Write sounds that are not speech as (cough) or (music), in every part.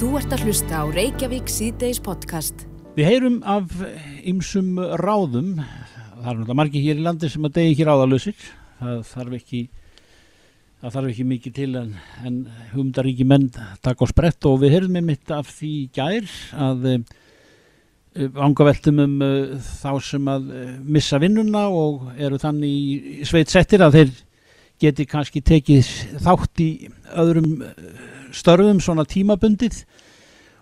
Þú ert að hlusta á Reykjavík síðdeis podcast. Við heyrum af ymsum ráðum, það er náttúrulega margir hér í landi sem að degi ekki ráðalösir, það þarf ekki, það þarf ekki mikið til en, en humdaríki menn taka á sprett og við heyrum með mitt af því gær að vangaveltum um uh, þá sem að uh, missa vinnuna og eru þannig sveit settir að þeir geti kannski tekið þátt í öðrum störfum svona tímabundið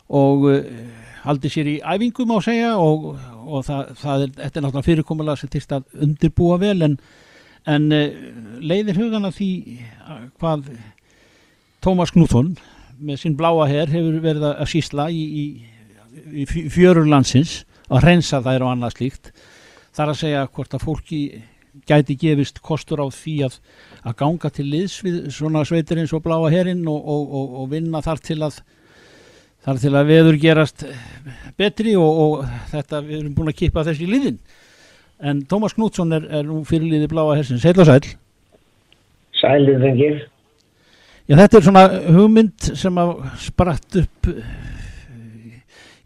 og uh, haldi sér í æfingum á segja og, og það, það er, þetta er náttúrulega fyrirkomulega sem týrst að undirbúa vel en, en uh, leiðir hugana því hvað Tómas Knúþón með sinn bláa herr hefur verið að sísla í, í, í fjörur landsins að hreinsa þær og annað slíkt. Þar að segja hvort að fólki gæti gefist kostur á því að, að ganga til liðs við svona sveitir eins og bláa herrin og, og, og, og vinna þar til að þar til að veður gerast betri og þetta við erum búin að kippa þessi liðin. En Tómas Knútsson er, er nú fyrirliði bláa hersins, heil og sæl Sælið þengir Já þetta er svona hugmynd sem að spratt upp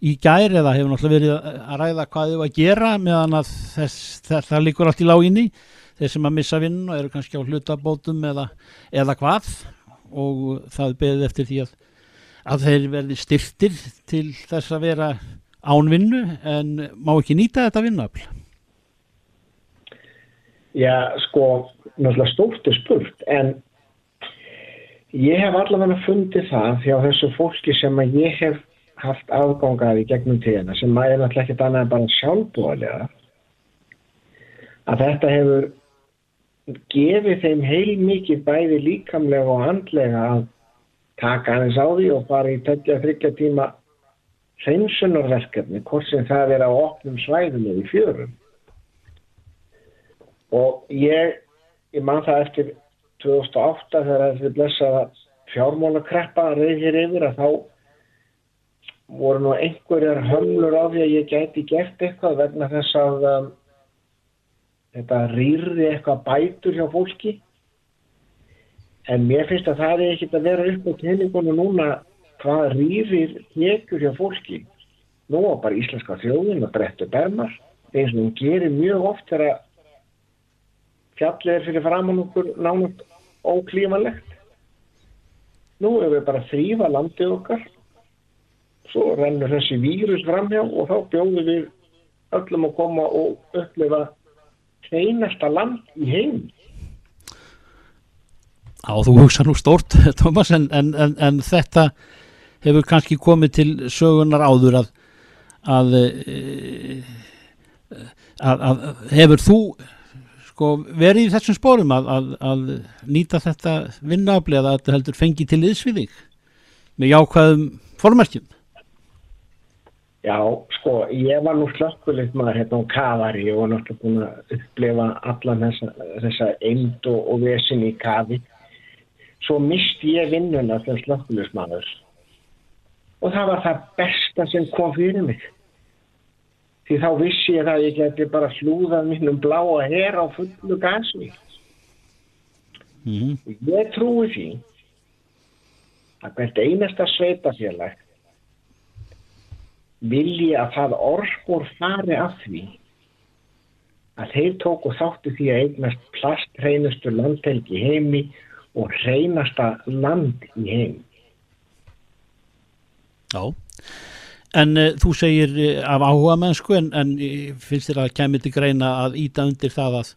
í gæri eða hefur náttúrulega verið að ræða hvað þau að gera meðan að þess, það líkur allt í láginni þeir sem að missa vinn og eru kannski á hlutabótum eða, eða hvað. Og það beðið eftir því að, að þeir verði styrtir til þess að vera ánvinnu en má ekki nýta þetta vinnuafl? Já sko náttúrulega stórt er spurt en ég hef allavega fundið það því á þessu fólki sem að ég hef haft afgangaði gegnum tíðina sem maður náttúrulega ekkert annað en bara sjálfbúðalega að þetta hefur gefið þeim heil mikið bæði líkamlega og handlega að taka aðeins á því og fara í tætja þryggja tíma hreinsunarverkefni hvort sem það er á opnum svæðum eða í fjörum. Og ég ég man það eftir 2008 þegar þessi blessaða fjármálakreppa reyðir yfir að þá voru nú einhverjar hömlur á því að ég gæti gert eitthvað vegna þess að um, þetta rýrði eitthvað bætur hjá fólki. En mér finnst að það er ekkit að vera upp á tenningunum núna hvað rýrir hekur hjá fólki. Nú var bara íslenska þjóðin að breytta bermar eins og hún gerir mjög oft þegar fjallið er fyrir framann okkur nánast óklímanlegt nú er við bara þrýfa landið okkar. Svo rennur þessi vírus framhjá og þá bjóðum við öllum að koma og upplifa hreinasta land í heim Já, þú hugsa nú stort, (laughs) Thomas, en, en, en, en þetta hefur kannski komið til sögunar áður að að, að, að hefur þú sko, verið í þessum spórum að, nýta þetta vinnafli eða að þetta heldur fengi til yðsviðing með jákvæðum formerkjum Já, sko, ég var nú slökkulegt maður hérna á kavari og var náttúrulega búin að upplefa allan þessa, þessa eind og, og vesin í kavi. Svo misti ég vinnuna sem slökkulegt maður og það var það besta sem kom fyrir mig. Því þá vissi ég að ég geti bara hlúðað minnum bláa hér á fullu gasmi. Mm -hmm. Ég trúi því að hvert einasta sveitafélag vilji að það orðspór fari af því að þeir tóku þáttu því að eignast plastreinustu landhelgi heimi og hreinasta land í heimi. Já, en uh, þú segir uh, af áhuga mennsku en, en finnst þér að kemur til greina að íta undir það að,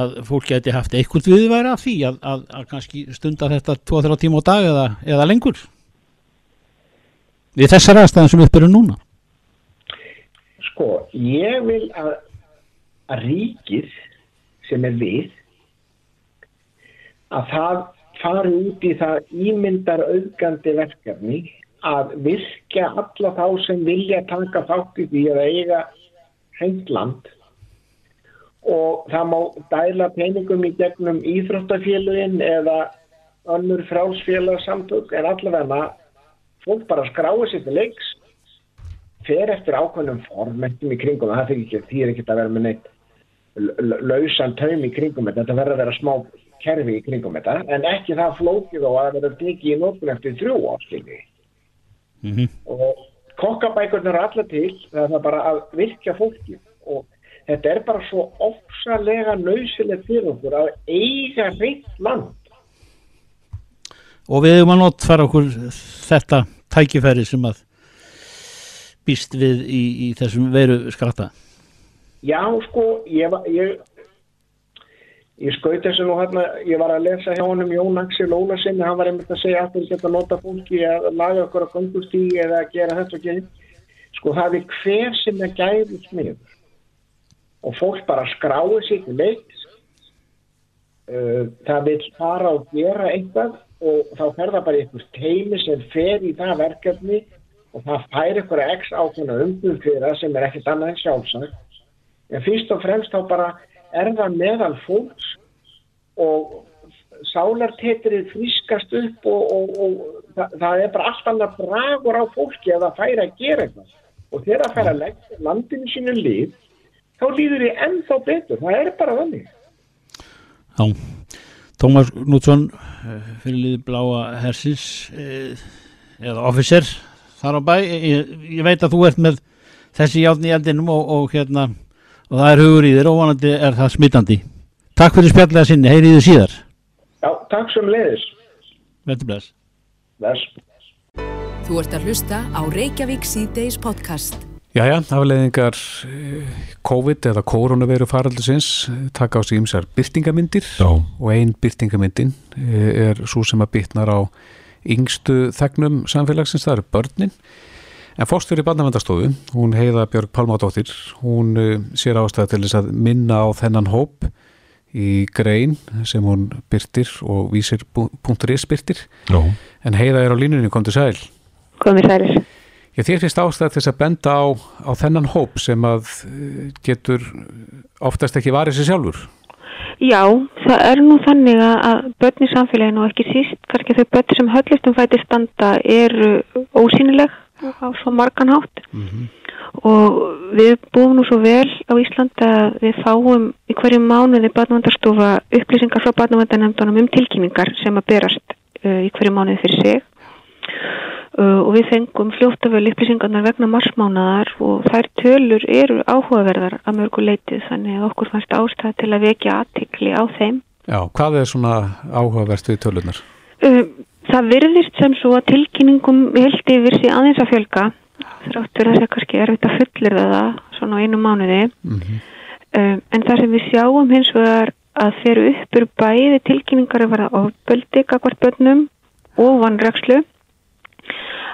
að fólk geti haft eitthvað viðværi af því að, að, að kannski stunda þetta 2-3 tíma á dag eða, eða lengur? Við þessar aðstæðan sem upp eru núna? Sko, ég vil að, að ríkið sem er við að það fari út í það ímyndar auðgandi verkefni að virka alla þá sem vilja taka þátt í því að eiga heimland og það má dæla peningum í gegnum íþróttafélugin eða önnur frálsfélagsamtök en allavega fólk bara skráir sér til leiks fer eftir ákveðnum formentum í kringum það fyrir ekki, því er ekki að vera með neitt lausan taum í kringum þetta, þetta verður að vera smá kerfi í kringum þetta, en ekki það flókið og að vera tekið í nótun eftir þrjú áskilvi mm -hmm. og kokkabækurnar er allar til það er bara að virkja fólki og þetta er bara svo ofsalega nöysilegt fyrir okkur að eiga reynd land og við hefum að nott fara okkur þetta tækifæri sem að býst við í, í þessum veru skratta. Já, sko, ég, ég, ég skaut þessu nú hérna, ég var að lesa hjá honum Jón Axel Ólarsinni, hann var einmitt að segja að þú geta nota fólki að laga okkur á gangustígi eða að gera þetta og gera sko það er hver sem er gæðið smiður og fólk bara skráði sér leitt uh, það vil fara og gera eitthvað og þá fer það bara einhvers teimi sem fer í það verkefni og það fær ykkur x ákveðna umbúð fyrir það sem er ekkert annað en sjálfsagt. En fyrst og fremst þá bara er það meðal fólks og sálartetrið frískast upp og, og, og það, það er bara allt annað bragur á fólki að það færi að gera eitthvað. Og þegar það færi að leggja landinu sínu líf þá líður þið ennþá betur. Það er bara þannig. Já, Tómas Knútsson fyrir liði bláa hersins eða officer þar á bæ ég, ég veit að þú ert með þessi játn í eldinum og, og hérna og það er hugur í þér og vonandi er það smittandi. Takk fyrir spjallega sinni, heyrið þið síðar. Já, takk sem leiðis. Veldur bless. Bless. Þú ert að hlusta á Reykjavík C-Days podcast. Jæja, afleðingar COVID eða koronaviru faraldusins taka á sig ymsar byrtingamyndir Já. og ein byrtingamyndin er svo sem að bytnar á yngstu þegnum samfélagsins, það eru börnin En fórstjóri barnavendastofu, hún heiða Björg Pálmádóttir, hún sér ástæða til þess að minna á þennan hóp í grein sem hún byrtir og vísir punktur is byrtir. Já. En heiða er á línunni, kom til sæl. Komið sælir. Já, þér finnst ástæða til þess að benda á, á þennan hóp sem að uh, getur oftast ekki varið sér sjálfur. Já, það er nú þannig að börn í samfélaginu og ekki síst, kannski þau börn sem höllustum fæti standa eru ósýnileg á svo margan hátt Mm -hmm. og við búum nú svo vel á Íslandi að við fáum í hverju mánuði barnavandarstofa upplýsingar frá barnavandarnefndunum um tilkynningar sem að berast uh, í hverju mánuði fyrir sig og við fengum fljóttaföl upplýsingarnar vegna marsmánaðar og þær tölur eru áhugaverðar að mörgu leitið þannig að okkur fannst ástæð til að vekja aðtikli á þeim. Já, hvað er svona áhugavert við tölunar? Það virðist sem svo að tilkynningum held yfir sig aðeins að fjölga þráttur að það kannski erfitt að fullir það svona á einu mánuði Mm -hmm. en það sem við sjáum hins vegar að þeir uppur bæði tilkynningar að vera ofböldi kakvart börnum og vannrækslu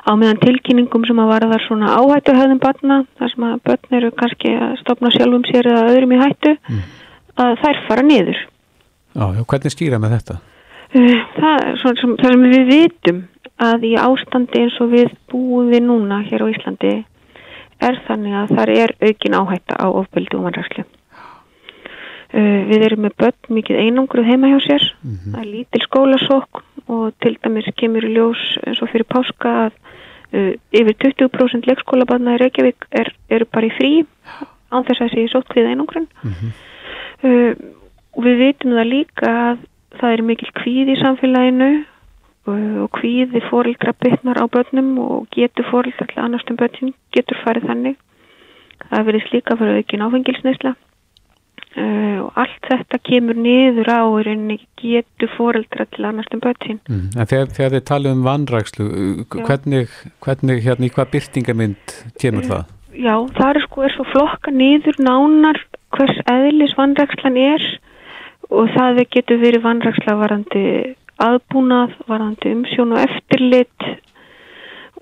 á meðan tilkynningum sem að varða svona áhættu höfðum barna þar sem að börn eru kannski að stopna sjálfum sér eða öðrum í hættu Mm. að þær fara niður Já, hvernig skýra með þetta? Uh, Það er svona sem, það sem við vitum að í ástandi eins og við búum við núna hér á Íslandi er þannig að þar er aukin áhætta á ofbeldi og vanræslu. Uh, við erum með börn mikið einangruð heima hjá sér, Mhm. það er lítil skólasók og til dæmis kemur í ljós eins og fyrir páska að uh, yfir 20% leikskólabarna í Reykjavík er, eru bara í frí án þess að sé sótt við einangrun. Mhm. Uh, og við vitum það líka að það er mikil kvíð í samfélaginu uh, og kvíði fóreldra bytnar á börnum og getur fóreldra til annars um börnin getur farið þannig. Það verðist líka fyrir aukin áfengilsneisla uh, og allt þetta kemur niður á rauninni getur fóreldra til annars um börnin. Mm. En þegar, þegar þið talið um vannrækslu, Já. hvernig, hvernig hérna í hvað byrtingamynd kemur það? Já, það er sko er svo flokka niður nánar hvers eðlis vannrækslan er og það getur verið vannræksla varandi aðbúnað, varandi umsjón og eftirlit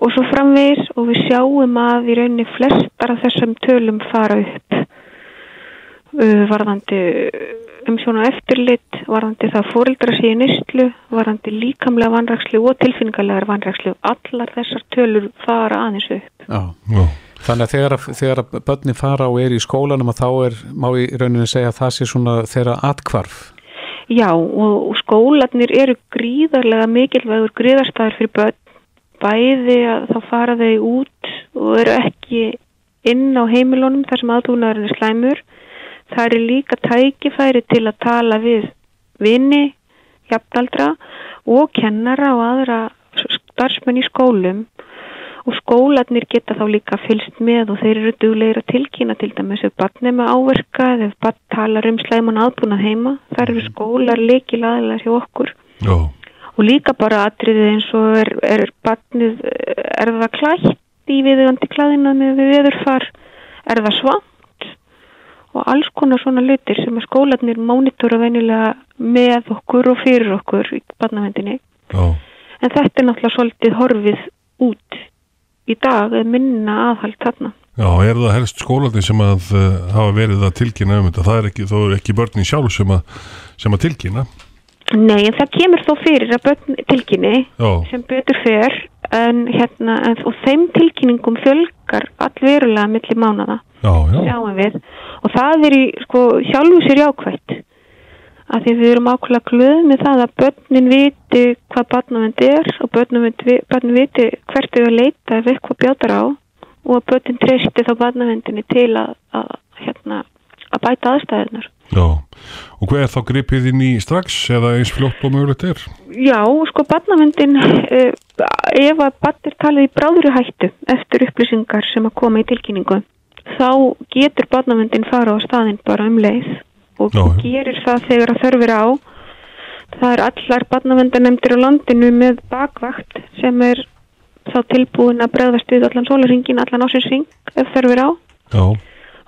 og svo framvegis og við sjáum að í rauninni flestar af þessum tölum fara upp uh, varðandi umsjón og eftirlit, varðandi það fóreldra sér nýstlu, varðandi líkamlega vannrækslu og tilfinningarlegar vannrækslu. Allar þessar tölur fara aðeins upp. Já. Já. Þannig að þegar, þegar að börnin fara og er í skólanum að þá er, má í rauninni segja að það sé svona þeirra atkvarf. Já, og og skólanir eru gríðarlega mikilvægur gríðarstaður fyrir börn, bæði að þá fara þau út og eru ekki inn á heimilunum þar sem aðbúnaðurinn er slæmur. Það eru líka tækifæri til að tala við vini, jafnaldra og kennara og aðra starfsmenn í skólum. Og skólanir geta þá líka fylst með og þeir eru duglegir að tilkynna til dæmis ef barn er með áverka eða ef barn talar um slæman aðbúnað heima. Þar eru skólar leikilaðilega hjá okkur. Já, og líka bara atriðið eins og er, er barnið er það klætt í viðugandi klæðina með viðurfar er það svant og alls konar svona lutir sem að skólanir mónitora venilega með okkur og fyrir okkur í barnavendinni já, en þetta er náttúrulega svolítið horfið út í dag eða minna aðhald þarna. já, er það helst skólandi sem að uh, hafa verið að tilkynna um þetta, það er ekki, þó er ekki börnin sjálf sem að, sem að tilkynna. Nei, en það kemur þó fyrir að börn tilkynni Já, sem betur fer en hérna, en, og þeim tilkynningum fjölgar allverulega milli mánada, og það er í, sko, sjálfu sér jákvætt. Að því við erum ákveðlega glöð með það að börnin viti hvað barnavend er og börnin viti hvert þau að leita ef eitthvað bjátar á. Og að börnin treysti þá barnavendinni til að, að, hérna, að bæta aðstæðunar. Já og hver er þá gripið inn í strax eða eins fljótt og mögulegt er Já, sko, barnavendin, uh, ef að barn er talið í bráðri hættu eftir upplýsingar sem að koma í tilkynningu, þá getur barnavendin fara á staðinn bara um leið og já. gerir það þegar að þörfir á. Það er allar barnavendanemndir á landinu með bakvakt sem er þá tilbúin að bregðast við allan sólaringin, allan ásinsring ef þörfir á. Já,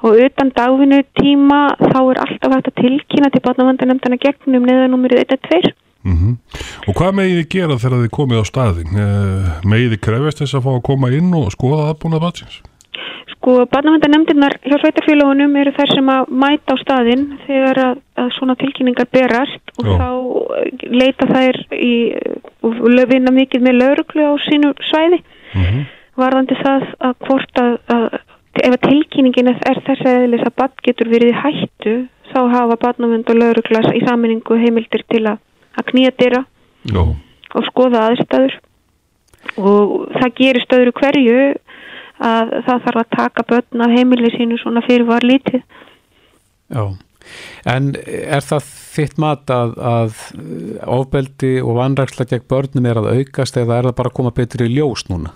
Og utan dagvinnu tíma þá er alltaf hægt að tilkynna til barnavendanemndana gegnum neðanúmerið 112. mhm Og hvað megið þið gera þegar þið komið á staðin? Uh, megið þið krefjast þess að fá að koma inn og skoða aðbúnað batsins? Sko, barnavendanemndirnar hjá sveitarfélagunum eru þær sem að mæta á staðinn þegar að, að svona tilkynningar berast og Já. þá eh, leita þær í, og vinna mikið með lauruglu á sínu svæði Mm varðandi það að hvort að, að ef að tilkynningin er, þess aðeins að barn getur verið hættu þá hafa barnavend og laurugla í saminningu heimildir til að, að knýja dyra Já, og skoða aðstæður og það gerir stöður hverju að það þarf að taka börn af heimili sínu svona fyrir var lítið. Já, en er það þitt mat að, að ofbeldi og vanræksla gegn börnum er að aukast eða er það bara að koma betur í ljós núna?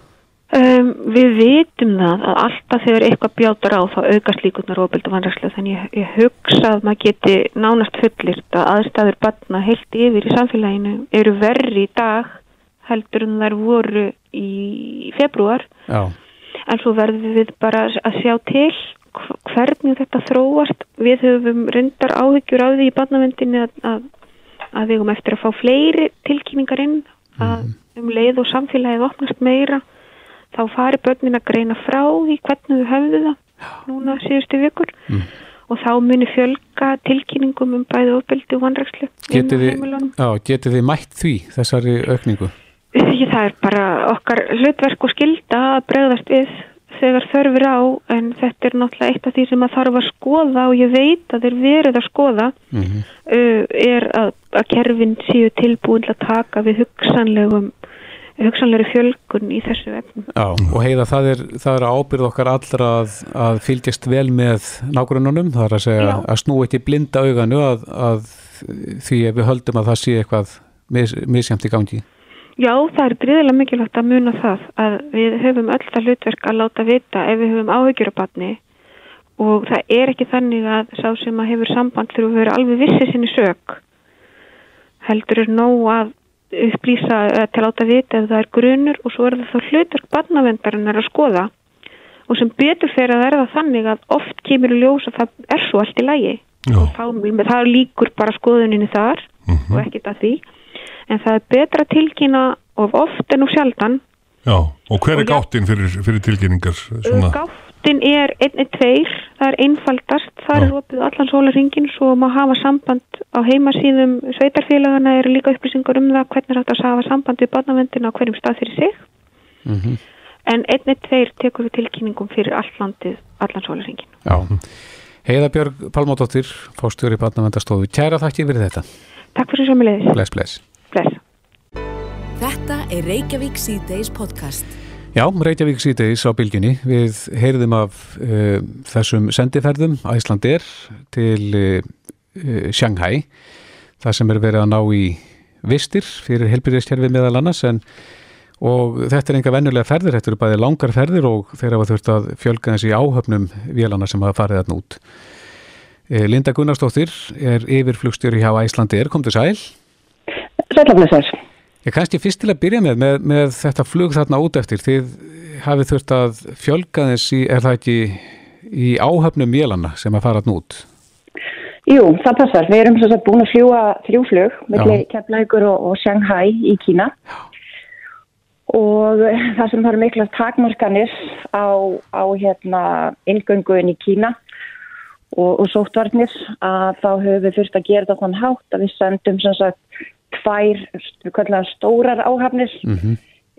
Um, við vitum það að alltaf þegar eitthvað bjátar á þá aukast líkurnar ofbeldi og vanræksla þannig ég, ég hugsa að maður geti nánast fullirt að aðstæður barna heilt yfir í samfélaginu eru verri í dag heldur en þær voru í februar Já, en svo verðum við bara að sjá til hv- hvernig þetta þróast. Við höfum reyndar áhyggjur á því í barnavendinni að, að, að við höfum eftir að fá fleiri tilkynningar inn að um leið og samfélagið opnast meira þá fari börnin að greina frá því hvernig þau höfðu það núna síðustu vikur. Og þá muni fjölga tilkynningum um bæði ofbeldi og vanrækslu getið þið, mætt því þessari aukningu? Það er bara okkar hlutverk og skilda að bregðast við þegar þörfur á en þetta er náttúrulega eitt af því sem að þarf að skoða og ég veit að þeir verið að skoða Mm uh, er að, að kerfin séu tilbúin til að taka við hugsanlegum hugsanlegri fjölgun í þessu efnum. Já, og heiða það er, það er ábyrð okkar allra að, að fylgjast vel með nágrununum, það er að segja Já. að snú ekki blinda auganu að, að því við höldum að það sé eitthvað mis, misjæmt í gangi. Já, það er gríðilega mikilvægt að muna það að við höfum öll það hlutverk að láta vita ef við höfum áhyggjur á batni og það er ekki þannig að sá sem að hefur samband þurfa að vera alveg vissi sinni sök heldur er nóg að upplýsa til að láta vita ef það er grunur og svo er það þá hlutverk barnavendarinnar að skoða. Og sem betur fyrir að verða þannig að oft kemur í ljós að það er svo allt í lagi. Já, og þá, það líkur bara skoðuninni þar mhm, og ekkert að því. En það er betra að tilkynna of oft en of sjaldan. Já Og hver er Og gáttinn fyrir, fyrir tilkynningar? Svona? Gáttin er 112 það er einfaldast, það er opið allan sólaringin svo má hafa samband á heimasíðum sveitarfélagana eru líka upplýsingar um það hvernig er að hafa samband við barnavendina á hverjum stað fyrir sig Mm en 112 tekur við tilkynningum fyrir allt landið allan sólaringin Já. Heiða Björg Palmóttóttir, fórstjóri barnavendastofu. Kæra þakki fyrir þetta. Takk fyrir sömulegis Bless, bless. Bless. Þetta er Reykjavík C-Days podcast. Já, Reykjavík síðdeis á bylginni. Við heyrðum af uh, þessum sendiferðum Æslandir til uh, uh, Shanghai, það sem er verið að ná í vistir fyrir helbyrðistjærfi meðal annars en og þetta er enga vennulega ferðir, þetta eru bæði langar ferðir og þeir hafa þurft að fjölga þessi áhöfnum vélana sem hafa farið þarna út. Linda Gunnarsdóttir er yfirflugstjóri hjá Æslandi er, kom til sæl. Sælafnæsar. Ég kannski fyrst til að byrja með, með, með þetta flug þarna út eftir, þið hafið þurft að fjölga þessi, er það ekki í áhöfnum vélana sem að fara þarna út? Jú, það passar. Við erum svo að búin að fljúa þrjúflug með Keflækur og, og Shanghai í Kína Já. og það sem har mikla takmarkanir á, á hérna, ingönguinn í Kína og, og sóttvarnir að þá höfum við fyrst að gera þetta þann hátt að við sendum sem sagt tvær stórar áhafnir mm -hmm.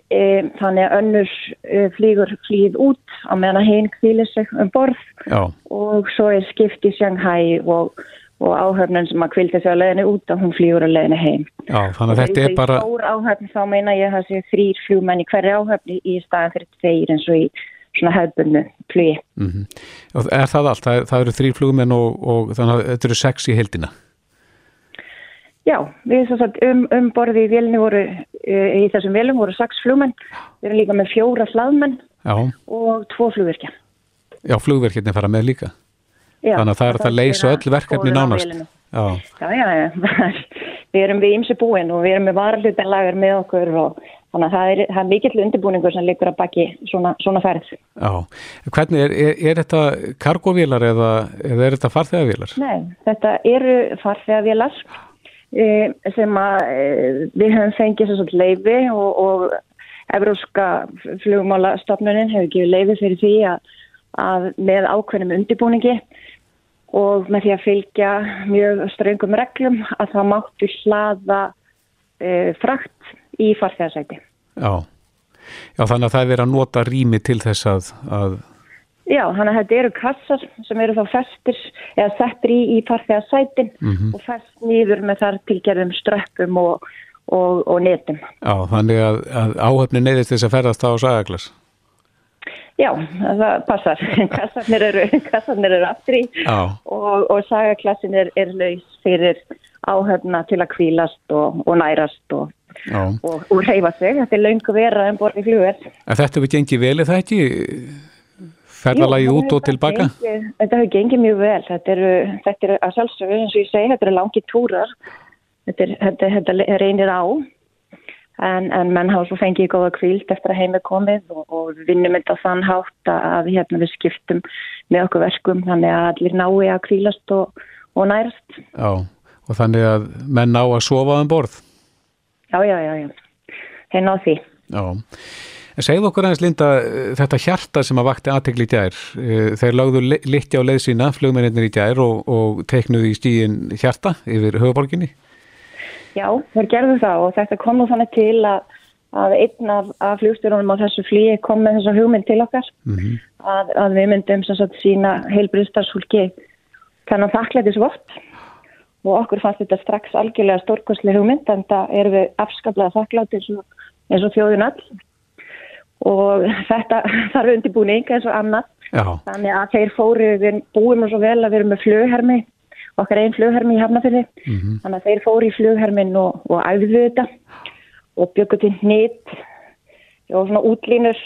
e, þannig að önnur e, flýgur flýð út á meðan að hinn kvílir sig um borð Já. og svo er skipt í Shanghai og, og áhöfnun sem að kvildi sig á leðinu út og hún flýgur á leðinu heim. Já, þannig að þetta er bara... Stór áhöfn þá meina ég að það séu þrýr fljúmenn í hverju áhöfni í staðan fyrir þeir eins og í svona hefðbunnu flugi. Mm -hmm. Er það allt? Það, það eru þrýr fljúmenn og, og þannig að þetta eru sex í heldina? Já, við að um, um borði í vélni voru, uh, í þessum vélum voru sex fljúmenn, við erum líka með fjóra hlaðmenn og tvo flugverkja. Já, flugverkjarnir fara með líka. Já, Þannig að það er að það leysa öll verkefni nánast. Já, já, já, já. (laughs) við erum við ímsi búin og við erum með varlutenlagar með okkur og þannig að það er, það er mikill undirbúningur sem liggur að baki svona, svona ferð. Já, hvernig er, er, er þetta kargovílar eða, eða er þetta farþegavílar? Nei, þetta eru farþegavílar sem að e, við höfum fengið svona leifi og, og Evróska flugmálastofnunin hefur gefið leifi fyrir því að að með ákveðnum undirbúningi og með því að fylgja mjög ströngum reglum að það máttu hlaða e, frakt í farþegarsæti. Já. Já, þannig að það er verið að nota rými til þess að, að... Já, þannig að þetta eru kassar sem eru þá festir eða settir í, í farþegarsætin mm -hmm. og fest nýður með þar tilgerðum ströppum og, og, og netum. Já, þannig að, að áhöfni neyðist þess að ferðast á sagaglas. Já, það passar. (laughs) Kassarnir eru, kassarnir eru aftur í og, og sagaklassin er, er laus fyrir áhörna til að kvílast og, og nærast og, og reyfa sig. Þetta er laungu vera en borði fljóður. Þetta hefur gengið vel, er það ekki? Ferðalagi út og tilbaka? Þetta hefur gengið mjög vel. Þetta eru, þetta eru að sjálfsögur, eins og ég segi, þetta eru langi túrar. Þetta, er, þetta, þetta reynir á en, en menn hafa svo fengið góða kvíld eftir að heim er komið og, og vinnum þetta þann hátt að hérna, við skiptum með okkur verkum þannig að allir nái að kvílast og, og nærast. Já, og þannig að menn ná að sofa um borð? Já, já, já, já. þeir ná því. Já, en segð okkur aðeins Linda, þetta hjarta sem að vakti aðtegli í djær, eh, þeir lagðu litti á leið sína, flugmennir í djær og, og teiknuði í stíðin hjarta yfir höfuborginni? Já, þeir gerðu það og þetta kom nú þannig til að, að einn af, af fljóstjórunum á þessu flíi kom með þessa hugmynd til okkar mm -hmm. að, að við myndum sagt, sína heilbriðstarfsfólki þannig að þakklæti svort og okkur fannst þetta strax algjörlega stórkosli hugmynd en það eru við afskaplega og, eins og þjóðun all og þetta (laughs) þarf undirbúning eins og annað Já. þannig að þeir fóru, við búum svo vel að við erum með flughermi okkar einn flughermi í Hafnafjörði mm -hmm. þannig að þeir fóri í flughermin og, og æfðu þetta og byggur til nýtt og svona útlínur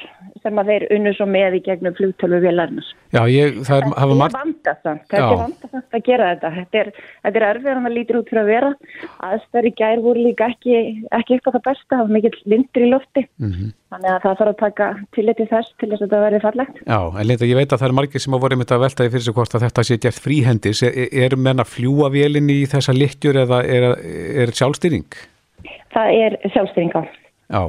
sem að þeir unnu svo með í gegnum flugtölu vélarnar. Já, ég, það er, hafa margt... Vandasamt, þetta er vandasamt að gera þetta. Þetta er, þetta er erfið að það lítur út fyrir að vera. Aðstæður í gær voru líka ekki, ekki eitthvað það besta, það var mikill lindur í lofti. Mm -hmm. Þannig að það þarf að taka tilliti þess til þess að þetta verði fallegt. Já, en leita, ég veit að það er margir sem að voru með þetta veltaði fyrir sig hvort að þetta sé gert fríhendis. Er, er menna fljúa vélinn í þessa littjur eða er, er sjálfstýring? Það er sjálfstýring á. Já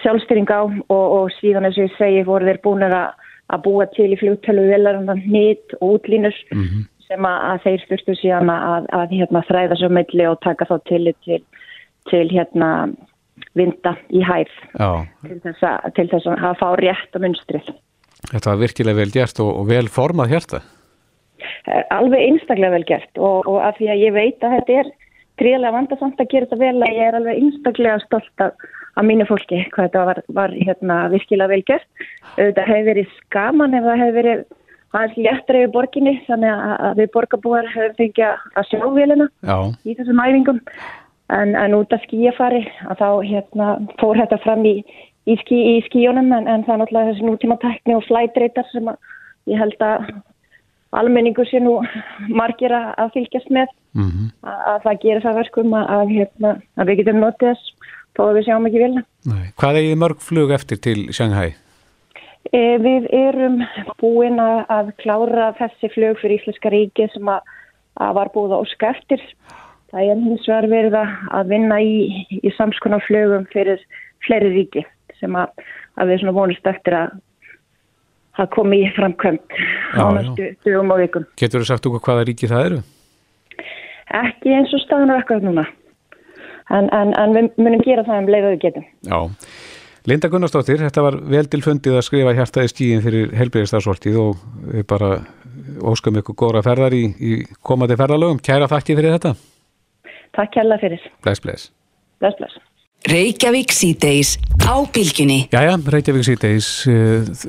sjálfstyrring á og, og síðan eins og ég segi voru þeir búin að, að búa til í fljóttölu velaranda nýtt og útlínus mm -hmm. sem að, að þeir styrstu síðan að, að hérna, þræða svo melli og taka þá til til, til hérna vinda í hæð til þess, til þess að fá rétt á munstrið. Þetta var virkilega vel gert og, og vel formað hérta? Alveg einstaklega vel gert og, og af því að ég veit að þetta er gríðlega vandasamt að gera þetta vel að ég er alveg einstaklega stolt af að mínu fólki hvað þetta var, var hérna, virkilega vel gert. Þetta hefur verið skaman ef það hefur verið aðeins léttra yfir borginni þannig að við borgarbúar hefur fengið að sjá velina í þessum æfingum en, en út af skíafari að þá hérna, fór þetta fram í, í, skí, í skíunum en, en það er náttúrulega þessi nútíma tekni og flætreitar sem að ég held að almenningur sé nú margir að, að fylgjast með mm -hmm. að, að það gerir það verkum að, að, hérna, að við getum notið þess þó að við sjáum ekki vilja. Hvað er mörg flug eftir til Shanghai? E, við erum búin að klára þessi flug fyrir Íslenska ríki sem að var búið á skeftir. Það er hins vegar verið að vinna í, í samskonar flugum fyrir fleiri ríki sem að við svona vonist eftir að það komi í framkvæmt á næstu dögum og vikum. Getur þú sagt okkur hvaða ríki það eru? Ekki eins og staðan er ekkert núna. En, en, en við munum gera það um leið og við getum. Já. Linda Gunnarsdóttir, þetta var vel tilfundið að skrifa hjartaði stíðin fyrir helbriðistarsvortið og við bara óskum ykkur góra ferðar í, í komandi ferðalögum. Kæra þakki fyrir þetta. Takk kærlega fyrir. Bless, bless. Bless, bless. Reykjavík síðdeis á bylginni. Jæja, Reykjavík síðdeis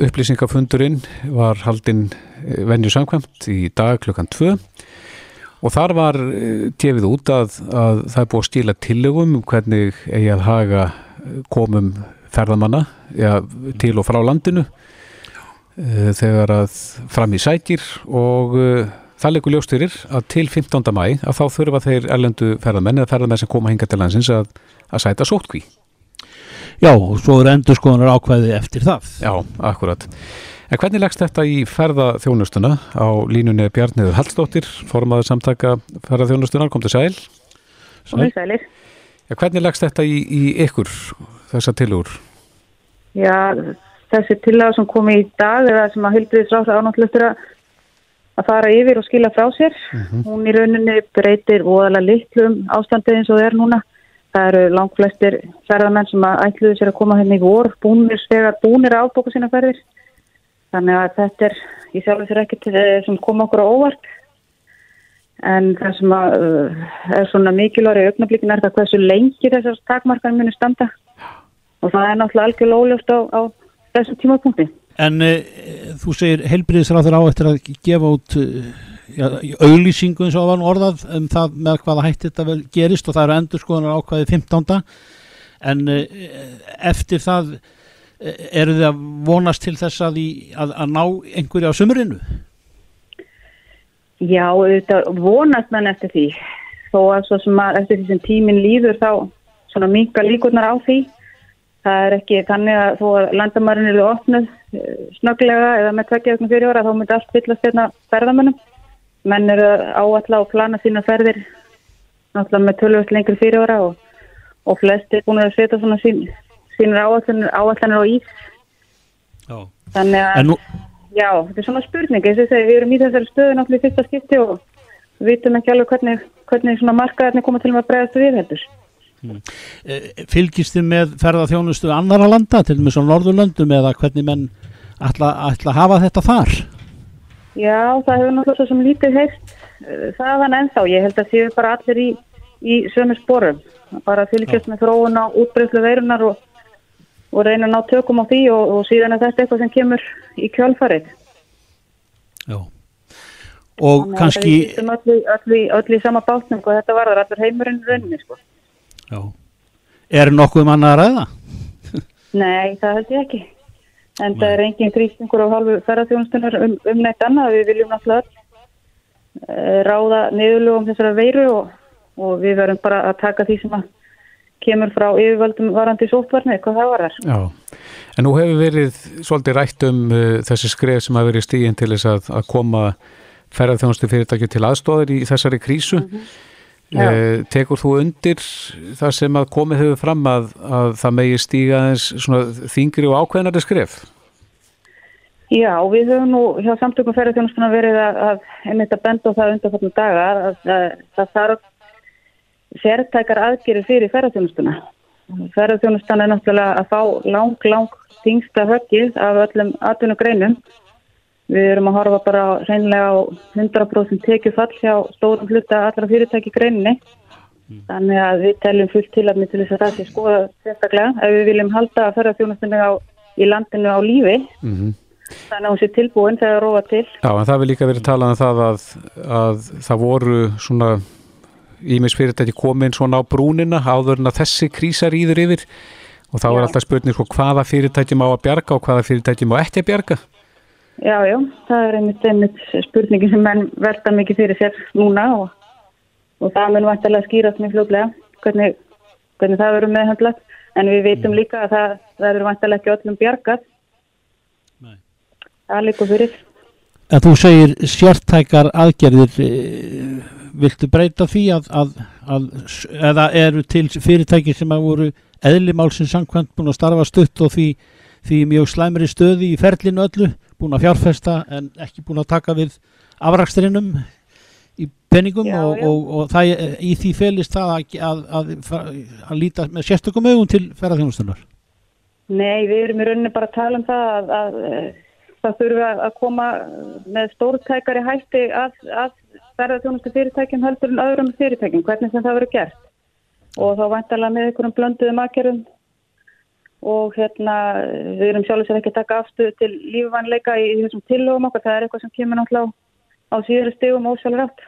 upplýsingafundurinn var haldinn venju samkvæmt í dag klukkan 2 og þar var tefið út að, að það er búið að stíla tillögum um hvernig eigi að haga komum ferðamanna ja, til og frá landinu þegar að fram í sækir og það leikur ljóstyrir að til 15. mæ að þá þurfa þeir erlendu ferðamenn eða ferðamenn sem koma hinga til landsins að, að sæta sótkví. Já, og svo eru endur skoðunar ákvæði eftir það. Já, akkurat. En hvernig leggst þetta í ferðaþjónustuna á línunni Bjarniður Hallstóttir, formaður samtaka ferðaþjónustunar, kom til sæl. Sæl. Sælir. Ja, hvernig leggst þetta í, í ykkur, þessa tilugur? Já, þessi tilaga sem komi í dag eða sem að hildriðis ráða ánáttlustur að að fara yfir og skila frá sér. Uh -huh. Hún í rauninni breytir óðalega litlum ástandið eins og það er núna. Það eru langt flestir ferðarmenn sem að ætluðu sér að koma henni í vor, búnir búnir að ábóka sína ferðir. Þannig að þetta er, ég sjálf þér ekki til það sem koma okkur á óvart. En það sem að, uh, er svona mikilværi augnablikin er það hversu lengi þessar takmarkan muni standa. Og það er náttúrulega algjörlega óljóst á, á þessu tímapunkti. En uh, þú segir helbriðisráður á eftir að gefa út ja, auglýsingu eins og var orðað um það með hvaða hætti þetta vel gerist og það eru endur skoðunar ákvæði 15. En uh, eftir það eru þið að vonast til þess að, í, að, að ná einhverju á sumurinu? Já, þetta vonast mann eftir því. Þó að svo sem að eftir því sem tíminn líður þá svona minga líkurnar á því. Það er ekki þannig að þó að landamærin eru opnuð snögglega eða með tveggjaðum fyrir ára þá myndi allt fyllast hérna ferðamönnum. Menn eru áallega að plana sína ferðir náttúrulega með tölvöld lengri fyrir ára og, og flesti er búin að setja svona sín, sínur áallanir á ís. Já. Þannig að, nú... já, þetta er svona spurning. Við erum í þessari stöðu náttúrulega í fyrsta skipti og við vitum ekki alveg hvernig, hvernig svona markaðarnir koma til að bregðast við heldur. Hmm. Fylgist þið með ferðarþjónustu annara landa, til og með svo Norðurlöndum eða hvernig menn ætla, ætla að hafa þetta þar? Já, það hefur náttúrulega svo sem lítið heilt þaðan ennþá. Ég held að séu bara allir í, í sömu sporum. Bara fylgjast með þróun á útbreyðslu veirunar og, og reyna að ná tökum á því og, og síðan er þetta eitthvað sem kemur í kjálfarið. Já. Og Þannig kannski... Það er öll, öll í sama bátnum og þetta varður allir heimurinn rauninni, sko. Já. Er nokkuð manna að ræða? (laughs) Nei, það held ég ekki. En það er engin þrýstingur á halvu ferðarþjónustunar um, um neitt annað. Við viljum náttúrulega uh, ráða niðurlugum þessara veiru og, og við verðum bara að taka því sem að kemur frá yfirvöldum varandi sótvarni, hvað það var þar. Já, en nú hefur verið svolítið rætt um uh, þessi skref sem hafa verið stíginn til þess að, að koma ferðarþjónustu fyrirtæki til aðstóðir í þessari krísu. Mm -hmm. Eh, tekur þú undir það sem að komið hefur fram að, að það megi stíga eins þingri og ákveðnari skref? Já, við höfum nú hjá samtökum ferðarþjónustuna verið að, að einmitt að benda á það undanfarnar daga að, að það þarf sértækar aðgerir fyrir ferðarþjónustuna. Ferðarþjónustana er náttúrulega að fá lang, lang þingsta höggið af öllum atvinnugreinum. Við erum að horfa bara reynilega á 100% tekjufall hjá stórum hluta allra fyrirtæki greininni. Mm. Þannig að við teljum fullt til að til þess að það sé skoða sérstaklega. Ef við viljum halda að ferðarþjónustunni í landinu á lífi, mm -hmm. þannig að hún sé tilbúin þegar það róa til. Já, en það vil líka verið talað um það að, að það voru svona ímis fyrirtæki komin svona á brúnina áður en að þessi krísar íður yfir Og þá er Já. alltaf spurning sko, hvaða fyrirtæki má að bjarga og hvaða fyrirtæki má ekki að bjarga. Já, já, það er einmitt, einmitt spurningin sem menn velta mikið fyrir sér núna og, og það mun vantilega skýrast mjög fljóðlega hvernig, hvernig það verður meðhandlat en við vitum líka að það, það verður vantilega ekki öllum bjargað. Nei. Það líka fyrir. En þú segir sértækar aðgerðir, eh, viltu breyta því að, að, að eða eru til fyrirtæki sem að voru eðlimálsins samkvæmt búin að starfa stutt og því, því mjög slæmri stöði í ferlinu öllu, búin að fjárfesta en ekki búin að taka við afraksturinnum í peningum Já, og, já. og, og það í því felist það að, að, að, að, líta með sérstökum augum til ferðarþjónustunar. Nei, við erum í rauninni bara að tala um það að, að, að það þurfi að að koma með stórtækari hætti að, að ferðarþjónustu fyrirtækjum heldur en öðrum fyrirtækjum, hvernig sem það verður gert. Og þá vantarlega með einhverjum blönduðum aðgerðum og hérna við erum sjálfur sér ekki að taka afstöðu til lífvænleika í, þessum tillögum okkar, það er eitthvað sem kemur náttúrulega á, síðari stegum ósjálfur átt.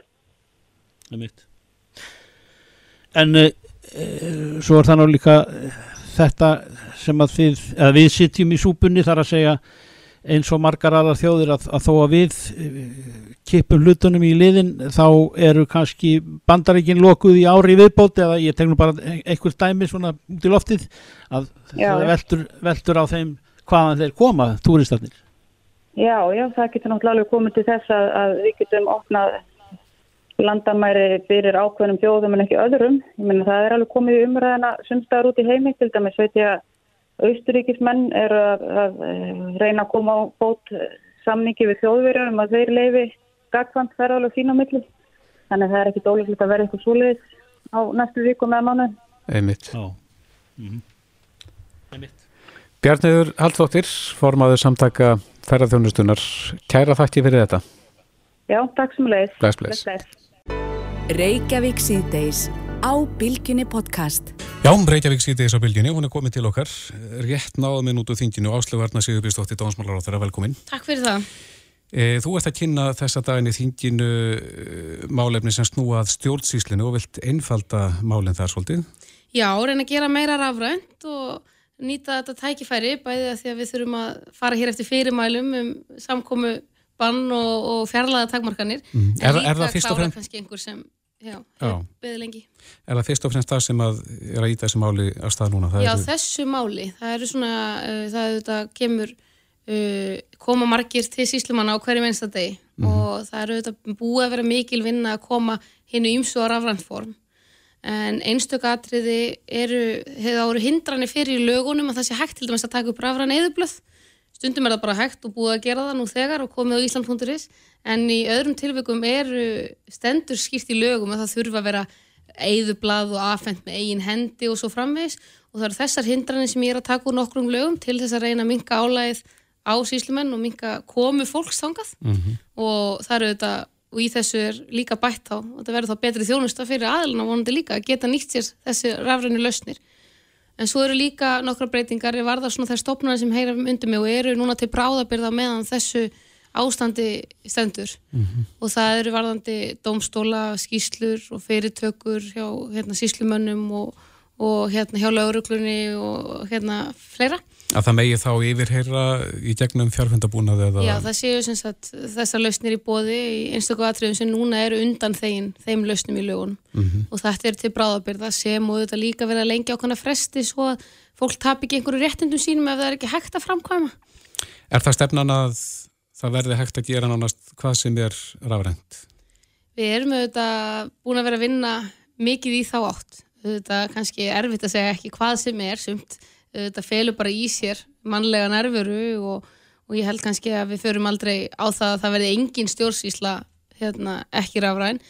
En uh, svo er það ná líka eh, þetta sem að þið, eða við sitjum í súpunni þar að segja eins og margar aðrar þjóðir að, að þó að við uh, kipum hlutunum í liðin þá eru kannski bandaríkin lokuð í ári viðbót eða ég tegnum bara einhver dæmi svona út í loftið að Já, það já. veltur, veltur á þeim hvaðan þeir koma, túristarnir. Já, já, það getur náttúrulega alveg komið til þess að, að við getum opnað landamæri fyrir ákveðnum þjóðum en ekki öðrum. Ég meina það er alveg komið í umræðina sumstaðar út í heimi til dæmis veit ég að austuríkismenn eru að, að eh, reyna að koma á bót eh, samningi við þjóðverjar um að þeir leifi gagvand ferðalega sín á milli. Þannig að það er ekki dólíklegt að vera eitthvað svoleiðis á næstu viku með mánu. Einmitt. Já. Mm Bjarniður Haldóttir, formaður samtaka ferðarþjónustunar. Kæra þakki fyrir þetta. Já, takk sem leið. Bless, bless. Reykjavík síðdeis á Bilginni podcast. Já, Reykjavík síðdeis á bylginni, hún er komin til okkar. Rétt út úr þinginu. Áslöfarna Sigurbjörnsdóttir, Dómsmálar á þeirra velkomin. Takk fyrir það. E, þú ert að kynna þessa daginn í þinginu e, málefni sem snúað stjórnsýslinu og vilt einfalda málinn þar svolítið. Já, reyna að gera meira rafrænt og nýta þetta tækifæri bæði að því að við þurfum að fara hér eftir fyrirmælum um samkomu bann og, og fjarlæða takmarkanir. Mhm. En Er- líka er það fyrst og klára fremst- kannski einhver sem, já, beðið lengi. Er það fyrst og fremst það sem að er að íta þessi máli að stað núna? Það Já, eru- þessu máli, það eru svona, uh, það er þetta kemur, uh, koma margir til síslumanna á hverju einsta degi og það eru þetta búið að vera mikil vinna að koma hinnu ýmsu á rafrænt form. En einstök atriði eru, hefur áru hindranir fyrir í lögunum að það sé hægt til dæmis að taka upp rafræn eðublöð. Stundum er það bara hægt og búið að gera það nú þegar og komið á Ísland.is en í öðrum tilvikum eru stendur skýrt í lögum að það þurfa að vera eðublað og afhent með eigin hendi og svo framvegis. Og það eru þessar hindranir sem ég er að taka úr nokkrum lögum til þess að reyna að minka álægið á síslumenn og minka komu fólks þangað. Og það eru þetta og í þessu er líka bætt á og þetta verður þá betri þjónusta fyrir aðluna vonandi líka að geta nýtt sér þessi rafrænu lausnir. En svo eru líka nokkra breytingar ég varða svona þær stopnarnir sem heyra undir mig og eru núna til bráðabyrða meðan þessu ástandi stendur og það eru varðandi dómstóla, skýslur og fyrirtökur hjá hérna, síslumönnum og, og hérna, hjá lauruglunni og hérna fleira Að það megi þá yfirheyra í gegnum fjárfundabúnað eða... Já, það séu sem sagt þessar lausnir í bóði í einstöku atriðum sem núna eru undan þeim, þeim lausnum í lögunum Mhm. og þetta er til bráðabyrða sem og þetta líka verið að lengja ákvæmna fresti svo að fólk tap ekki einhverju réttindum sínum ef það er ekki hægt að framkvæma. Er það stefnan að það verði hægt að gera nánast hvað sem er rafrænt? Við erum auðvitað búin að vera að vinna mikið í þá átt. Auðvitað kannski erfitt að segja ekki hvað sem er sumt. Auðvitað felur bara í sér mannlega nervuru og, og ég held kannski að við förum aldrei á það að það verði engin stjórnsýsla hérna, ekki rafræn.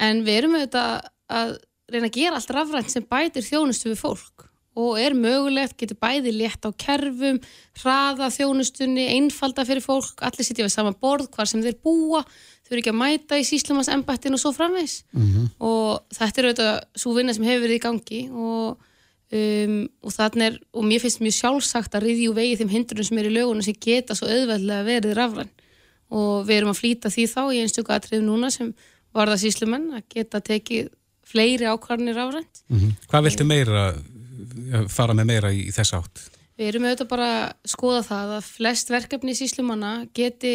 En við erum auðvitað að reyna að gera allt rafrænt sem bætir þjónustu við fólk og er mögulegt, getur bæði létt á kerfum, hraða þjónustunni, einfalda fyrir fólk, allir sitja við sama borð, hvar sem þeir búa, þau eru ekki að mæta í síslamans embættin og svo framvegs. Og þetta er auðvitað svo vinna sem hefur verið í gangi og, um, og þannig er, og mér finnst mjög sjálfsagt að riðja úr vegi þeim hindrunum sem er í lögunum sem geta svo auðveldlega verið rafræn. Og við erum að flýta því þá í einstöku atriðum núna sem varða síslumenn að geta tekið fleiri ákvarðanir rafrænt. Hvað viltu meira fara með meira í, í þess átt? Við erum auðvitað bara að skoða það að flest verkefni í síslumanna geti,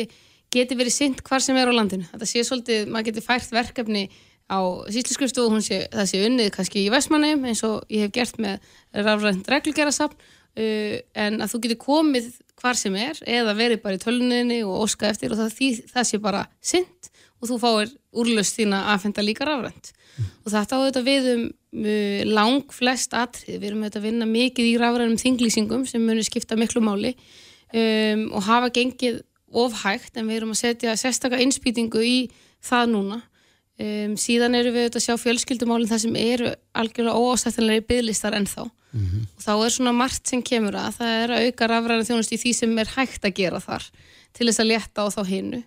geti verið synd hvar sem er á landinu. Þetta sé svolítið, maður geti fært verkefni á sísluskrifstofu, hún sé, það sé unnið kannski í Vestmannheim eins og ég hef gert með rafrænt reglgerasafn uh, en að þú getur komið hvar sem er eða verið bara í töluninni og óska eftir og það, því, það sé bara synd og þú fáir úrlöst þína að fenda líka rafrænt. Og þetta á þetta við um uh, lang flest atrið, við erum þetta að vinna mikið í rafrænum þinglýsingum sem munir skipta miklu máli um, og hafa gengið ofhægt en við erum að setja sérstakka innspýtingu í það núna. Um, síðan eru við að sjá fjölskyldumálinn það sem eru algjörlega óástættanlega bygglistar ennþá. Mm -hmm. og þá er svona margt sem kemur að. Það er að auka rafræna þjónust í því sem er hægt að gera þar til þess að leta á þá hinnu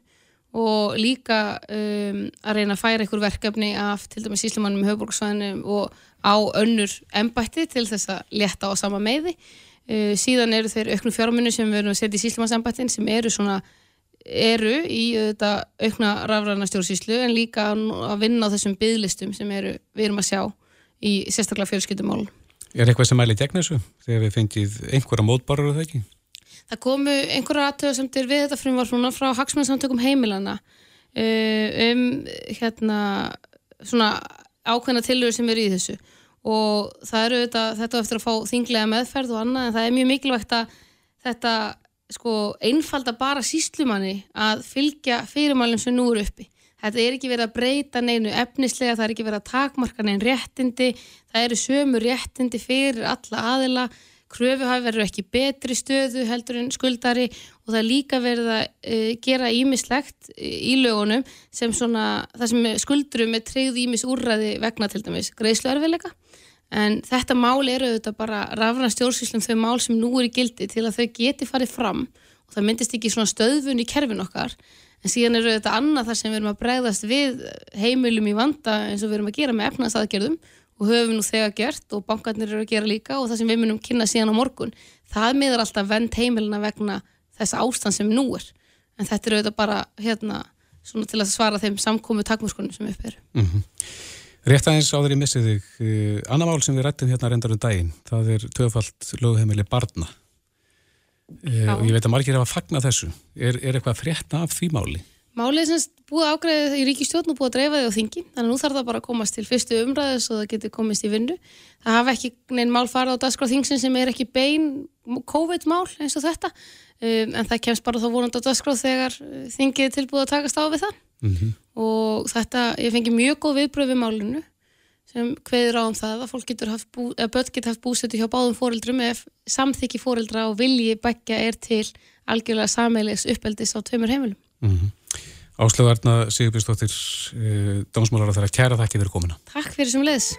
og líka um, að reyna að færa ykkur verkefni af til dæmis Íslamannum í höfbruksvæðinu og á önnur embætti til þess að leta á sama meiði. Uh, síðan eru þeir auknu fjármunni sem við erum að setja í Íslamannsembættin sem eru svona eru í þetta aukna rafræna stjórnsýslu en líka að vinna á þessum bygglistum sem eru, við erum að sjá í sérstaklega fjölskyldumál Er eitthvað sem mæli gegn þessu? Þegar við fengið einhverja mótbarur eða ekki? Það komu einhverja aðtöðasemtir við þetta frumvarf núna frá hagsmennsamtökum heimilana uh, um hérna svona ákveðna tilur sem eru í þessu og það eru þetta, þetta eftir að fá þinglega meðferð og annað en það er mjög mikilvægt að þetta sko einfalda bara síslumanni að fylgja fyrirmálum sem nú eru uppi. Þetta er ekki verið að breyta neinu efnislega, það er ekki verið að takmarka nein réttindi, það eru sömu réttindi fyrir alla aðila kröfuhafi verður ekki betri stöðu heldur en skuldari og það er líka verið að uh, gera ímislegt í lögunum sem svona, það sem skuldurum er treyð ímis úrræði vegna til dæmis greiðslu erfiðleika en þetta mál eru auðvitað bara rafna stjórnsýslum þau mál sem nú er í gildi til að þau geti farið fram. Og það myndist ekki svona stöðvun í kerfin okkar. En síðan eru auðvitað annað þar sem við erum að bregðast við heimilum í vanda eins og við erum að gera með efnaðsaðgerðum og höfum nú þegar gert og bankarnir eru að gera líka og það sem við munum kynna síðan á morgun það miður alltaf vend heimilina vegna þess ástand sem nú er. En þetta eru auðvitað bara hérna svona til að svara þeim samkómu takmúrskonum sem upp eru. Mm -hmm. Rétt aðeins áður ég missið þig uh, annar mál sem við rættum hérna reyndar um daginn það er töfald lögheimili barna. Uh, og ég veit að margir hefa fagnat þessu. Er, er eitthvað frétta af því máli? Málið semst búið ágræðið í ríkistjórn og búið að dreifa þið á þingi þannig að nú þarf það bara að komast til fyrstu umræðu svo það getur komist í vinnu. Það hafa ekki neinn mál farið á dagskráð þingsin sem er ekki bein COVID-mál eins og þetta um, en það kemst bara þá vonandi á dagskráð þegar uh, þingið er tilbúið að takast á við það mm -hmm. og þetta, ég fengi mjög góð viðbröð við málinu sem hveður á um það að fólk getur haft, bú, börn getur haft búsetu hjá báðum fóreldrum ef samþykki fóreldra og vilji begja er til algjörlega sameilis uppeldis á tveimur heimilum. Mm -hmm. Áslögarna Sigurbjörnsdóttir eh, Dómsmálar að það er að kæra þakki fyrir komina Takk fyrir sem leðis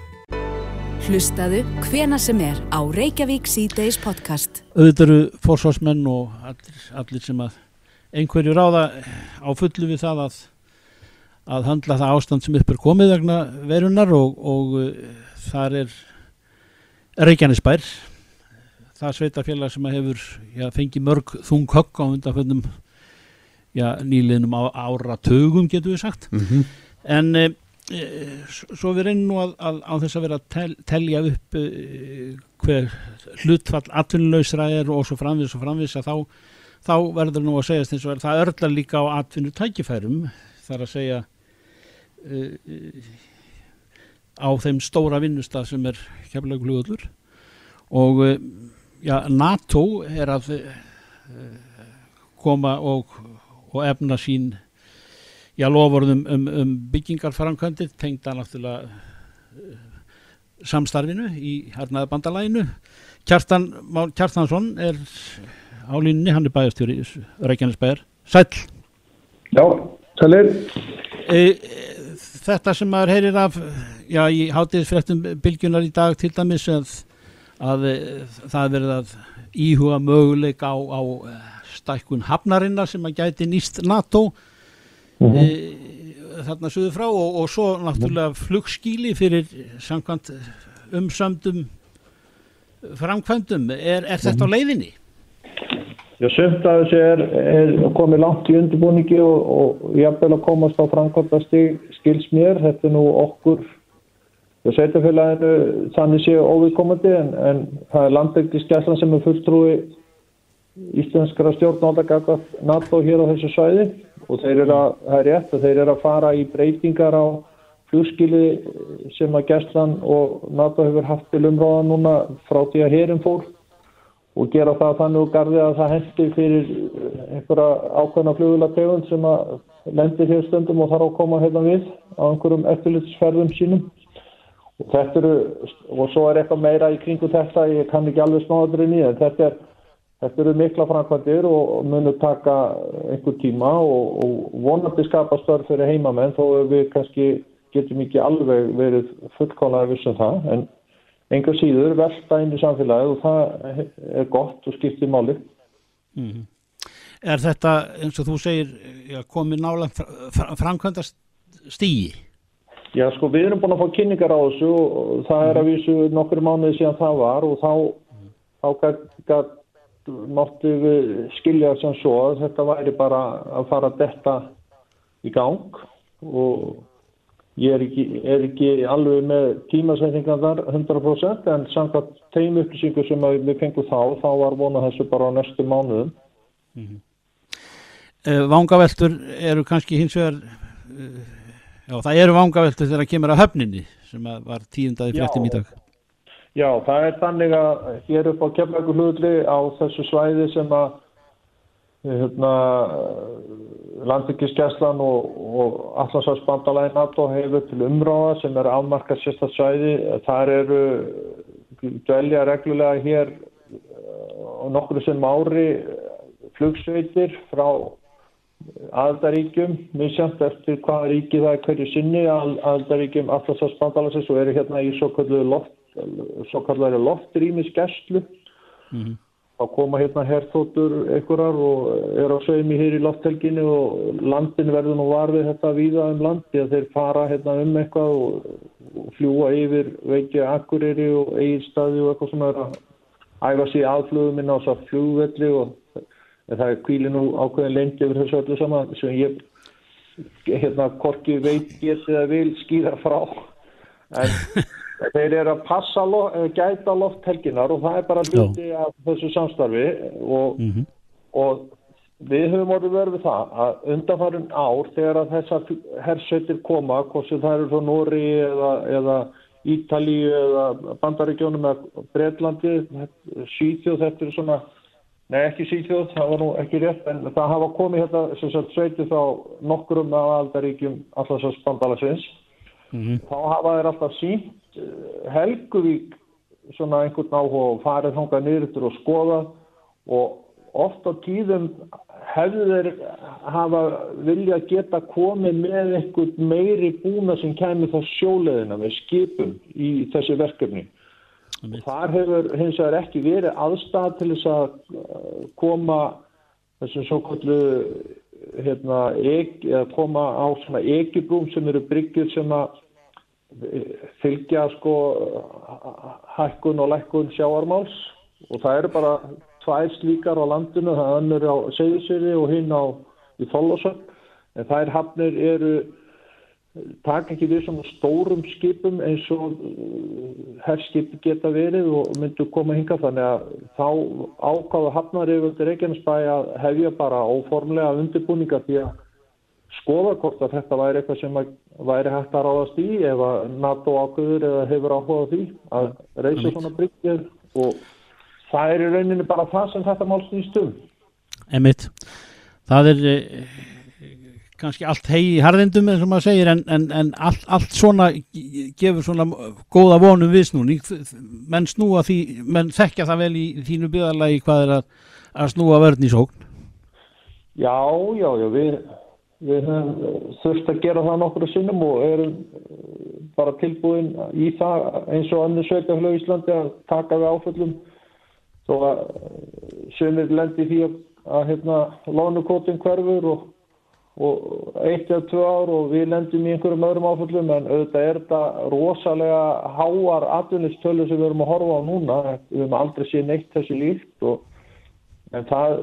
Hlustaðu hvena sem er á Reykjavík C-Days podcast. Auðvitað eru fórsvarsmenn og allir, allir sem að einhverju ráða á fullu við það að að handla það ástand sem upp er komið vegna verunar og, og uh, þar er Reykjanesbær það sveitafélag sem hefur já, fengið mörg þung högg á undanföndum já, nýliðnum áratögum getur við sagt mm -hmm. en e, svo við reynum nú að, að á þess að vera að tel, telja upp e, hver hlutfall atvinnuleysra er og svo framvis og framvis að þá, þá verður nú að segja þess að það örlar líka á atvinnu tækifærum þar að segja e, á þeim stóra vinnustaf sem er kemlaug hlugullur og já, NATO er að koma og og efna sín já, lofurðum um, um byggingarframkvæmdir tengda náttúrulega uh, samstarfinu í hernaða bandalæginu Kjartan Kjartansson er á línni, hann er bæjarstjóri Reykjanesbæjar, sæl Já, sælir. E, Þetta sem maður heyrir af já, í hátiðisfrettum bylgjunar í dag til dæmis að, að það verið að íhuga möguleik á, á stækkun hafnarinnar sem að gæti nýst NATO mm -hmm. e, þarna söðu frá og, og svo náttúrulega flugskíli fyrir samkvæmt umsöndum framkvæmdum er, er þetta mm -hmm. á leiðinni? Já, sömt að þessu er, er komið langt í undirbúningi og, og jafnvel að komast á framkvæmdasti skils mér, þetta er nú okkur sveitafélaginu þannig séu óviðkomandi en, en það er landbyggiskeslan sem er fulltrúi íslenskara stjórnálda gagað NATO hér á þessu svæði. Og þeir eru að, það er rétt að þeir eru að fara í breytingar á flugskili sem að geslan og NATO hefur haft til umráða núna frá því að herin fór. Og gera það þannig og garði að það hendi fyrir einhverja ákveðna flugulategund sem að lendir hér stundum og þarf að koma hérna við á einhverjum eftirlitsferðum sínum. Og þetta eru, og svo er eitthvað meira í kringu þetta, ég kann ekki alveg snáðurinn í en þetta er Þetta eru mikla framkvæmdir og munum taka einhver tíma og, og vonandi skapa störf fyrir heimamenn þó við kannski getum ekki alveg verið fullkólaði vissum það en einhver síður velta inn í samfélagið og það er gott og skiptir máli. Mm -hmm. Er þetta eins og þú segir komið nála framkvæmda stígi? Já sko við erum búin að fá kynningar á þessu og það er að vísu nokkur mánuði síðan það var og þá, mm. þá gæt mátti við skilja sem svo að þetta væri bara að fara að detta í gang og ég er ekki, er ekki alveg með tímasveitingar þar 100% en samkvæmt þeim upplýsingu sem við fengum þá, þá var vonað þessu bara á næstu mánuðum. Mm -hmm. Vangaveltur eru kannski hins vegar uh, já það eru vangaveltur þegar það kemur að höfninni sem var tíundaði fréttum í dag Já, það er þannig að hér upp á kemlagu hlutli á þessu svæði sem að hérna, landbyggiskeslan og, og allarsvarsbandalæði NATO hefur til umráða sem er afmarkað sérstaklega svæði. Það eru dvelja reglulega hér og nokkru sem ári flugsveitir frá aðaldaríkjum, misjant eftir hvaða ríki það er hverju sinni, aðaldaríkjum allarsvarsbandalæðis og eru hérna í svo kallu loft svo kallar loftrýmisgæslu mm -hmm. þá koma hérna herþóttur einhverjar og er á sögmi hér í lofthelginu og landin verður nú varfið þetta víða um landi að þeir fara hérna um eitthvað og, og fljúa yfir veikja akkuriri og eiginstaði og eitthvað svona að æfa sér aðflöðum inn á þess að fljúvelli og það er kvíli nú ákveðin lengi yfir þessu öllu saman sem ég hérna korki veit getið að vil skýra frá en þeir eru að passa lof, gæta lofthelginar og það er bara hluti af þessu samstarfi og, mm -hmm. og við höfum orðið verið við það að undanfarið ár þegar að þessar hersveitir koma, hvort sem það eru frá Nóri eða, eða Ítalíu eða Bandaríkjónum eða Breitlandi, Sýþjóð þetta er svona, nei ekki Sýþjóð það var nú ekki rétt, en það hafa komið hérna sem sagt sveitið þá nokkurum af aldaríkjum allarsast bandalagsins mm -hmm. þá hafa þeir alltaf sínt Eh, Helguvík svona einhvern áhuga og farið þangað niður og skoða og oft á tíðum hefðu þeir hafa vilja geta komið með einhvern meiri búna sem kemur þá sjóleðina með skipum í þessi verkefni. og þar hefur hins vegar ekki verið aðstæð til þess að eh, koma þessum svo kallu hérna, eða koma á svona ekibrúm sem eru bryggjur sem að fylgja sko hækkun og lækkun sjáarmáls og það eru bara tvær slíkar á landinu, það önnur á Seyðisvili og hinn á í Þóllásöld en þær hafnir eru taka ekki við svona stórum skipum eins og herrskip geta verið og myndu koma hinga þannig að þá ákáðu hafnar yfir Reykjanesbæ að hefja bara óformlega undirbúninga því að skoða hvort að þetta væri eitthvað sem væri hægt að ráðast í ef að NATO ákveður eða hefur áhugað því að reysa svona bryggjur og það er í rauninni bara það sem þetta mál snýst um. Emitt, það er eh, kannski allt hegi í harðindum eins og maður segir en, en, en allt, allt svona gefur svona góða vonum viðsnúning menn snúa því, menn þekkja það vel í þínu byggðarlagi hvað er að, að snúa vörn í sókn. Já, já, já, við Við höfum þurft að gera það nokkru sinnum og erum eh, bara tilbúin í það eins og annir sveitaflög í Íslandi að taka við áföllum þó að eh, sömur lendi því að, að hérna, lónukótin hverfur og, og eitt eða tvö ár og við lendum í einhverjum öðrum áföllum en auðvitað er þetta rosalega háar atvinnistölu sem við erum að horfa á núna. Við höfum aldrei séð neitt þessi líkt og en það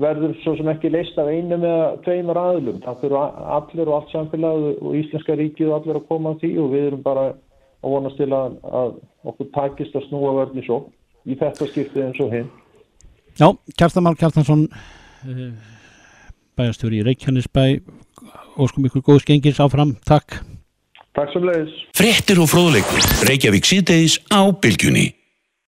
verður svo sem ekki leist af einu með tveimur aðlum það fyrir allir og allt samfélag og Íslenska ríkið og allir að koma á því og við erum bara og vonast til að, að okkur takist að snúa vörn í svo í þetta skiptið eins og hinn. Já, Kjartamál Kjartansson bæjastjóri í Reykjanesbæ. Óskum ykkur góðs gengis áfram, takk. Takk sem leiðis Frettir og fróðleikur, Reykjavík síðdeis á bylgjunni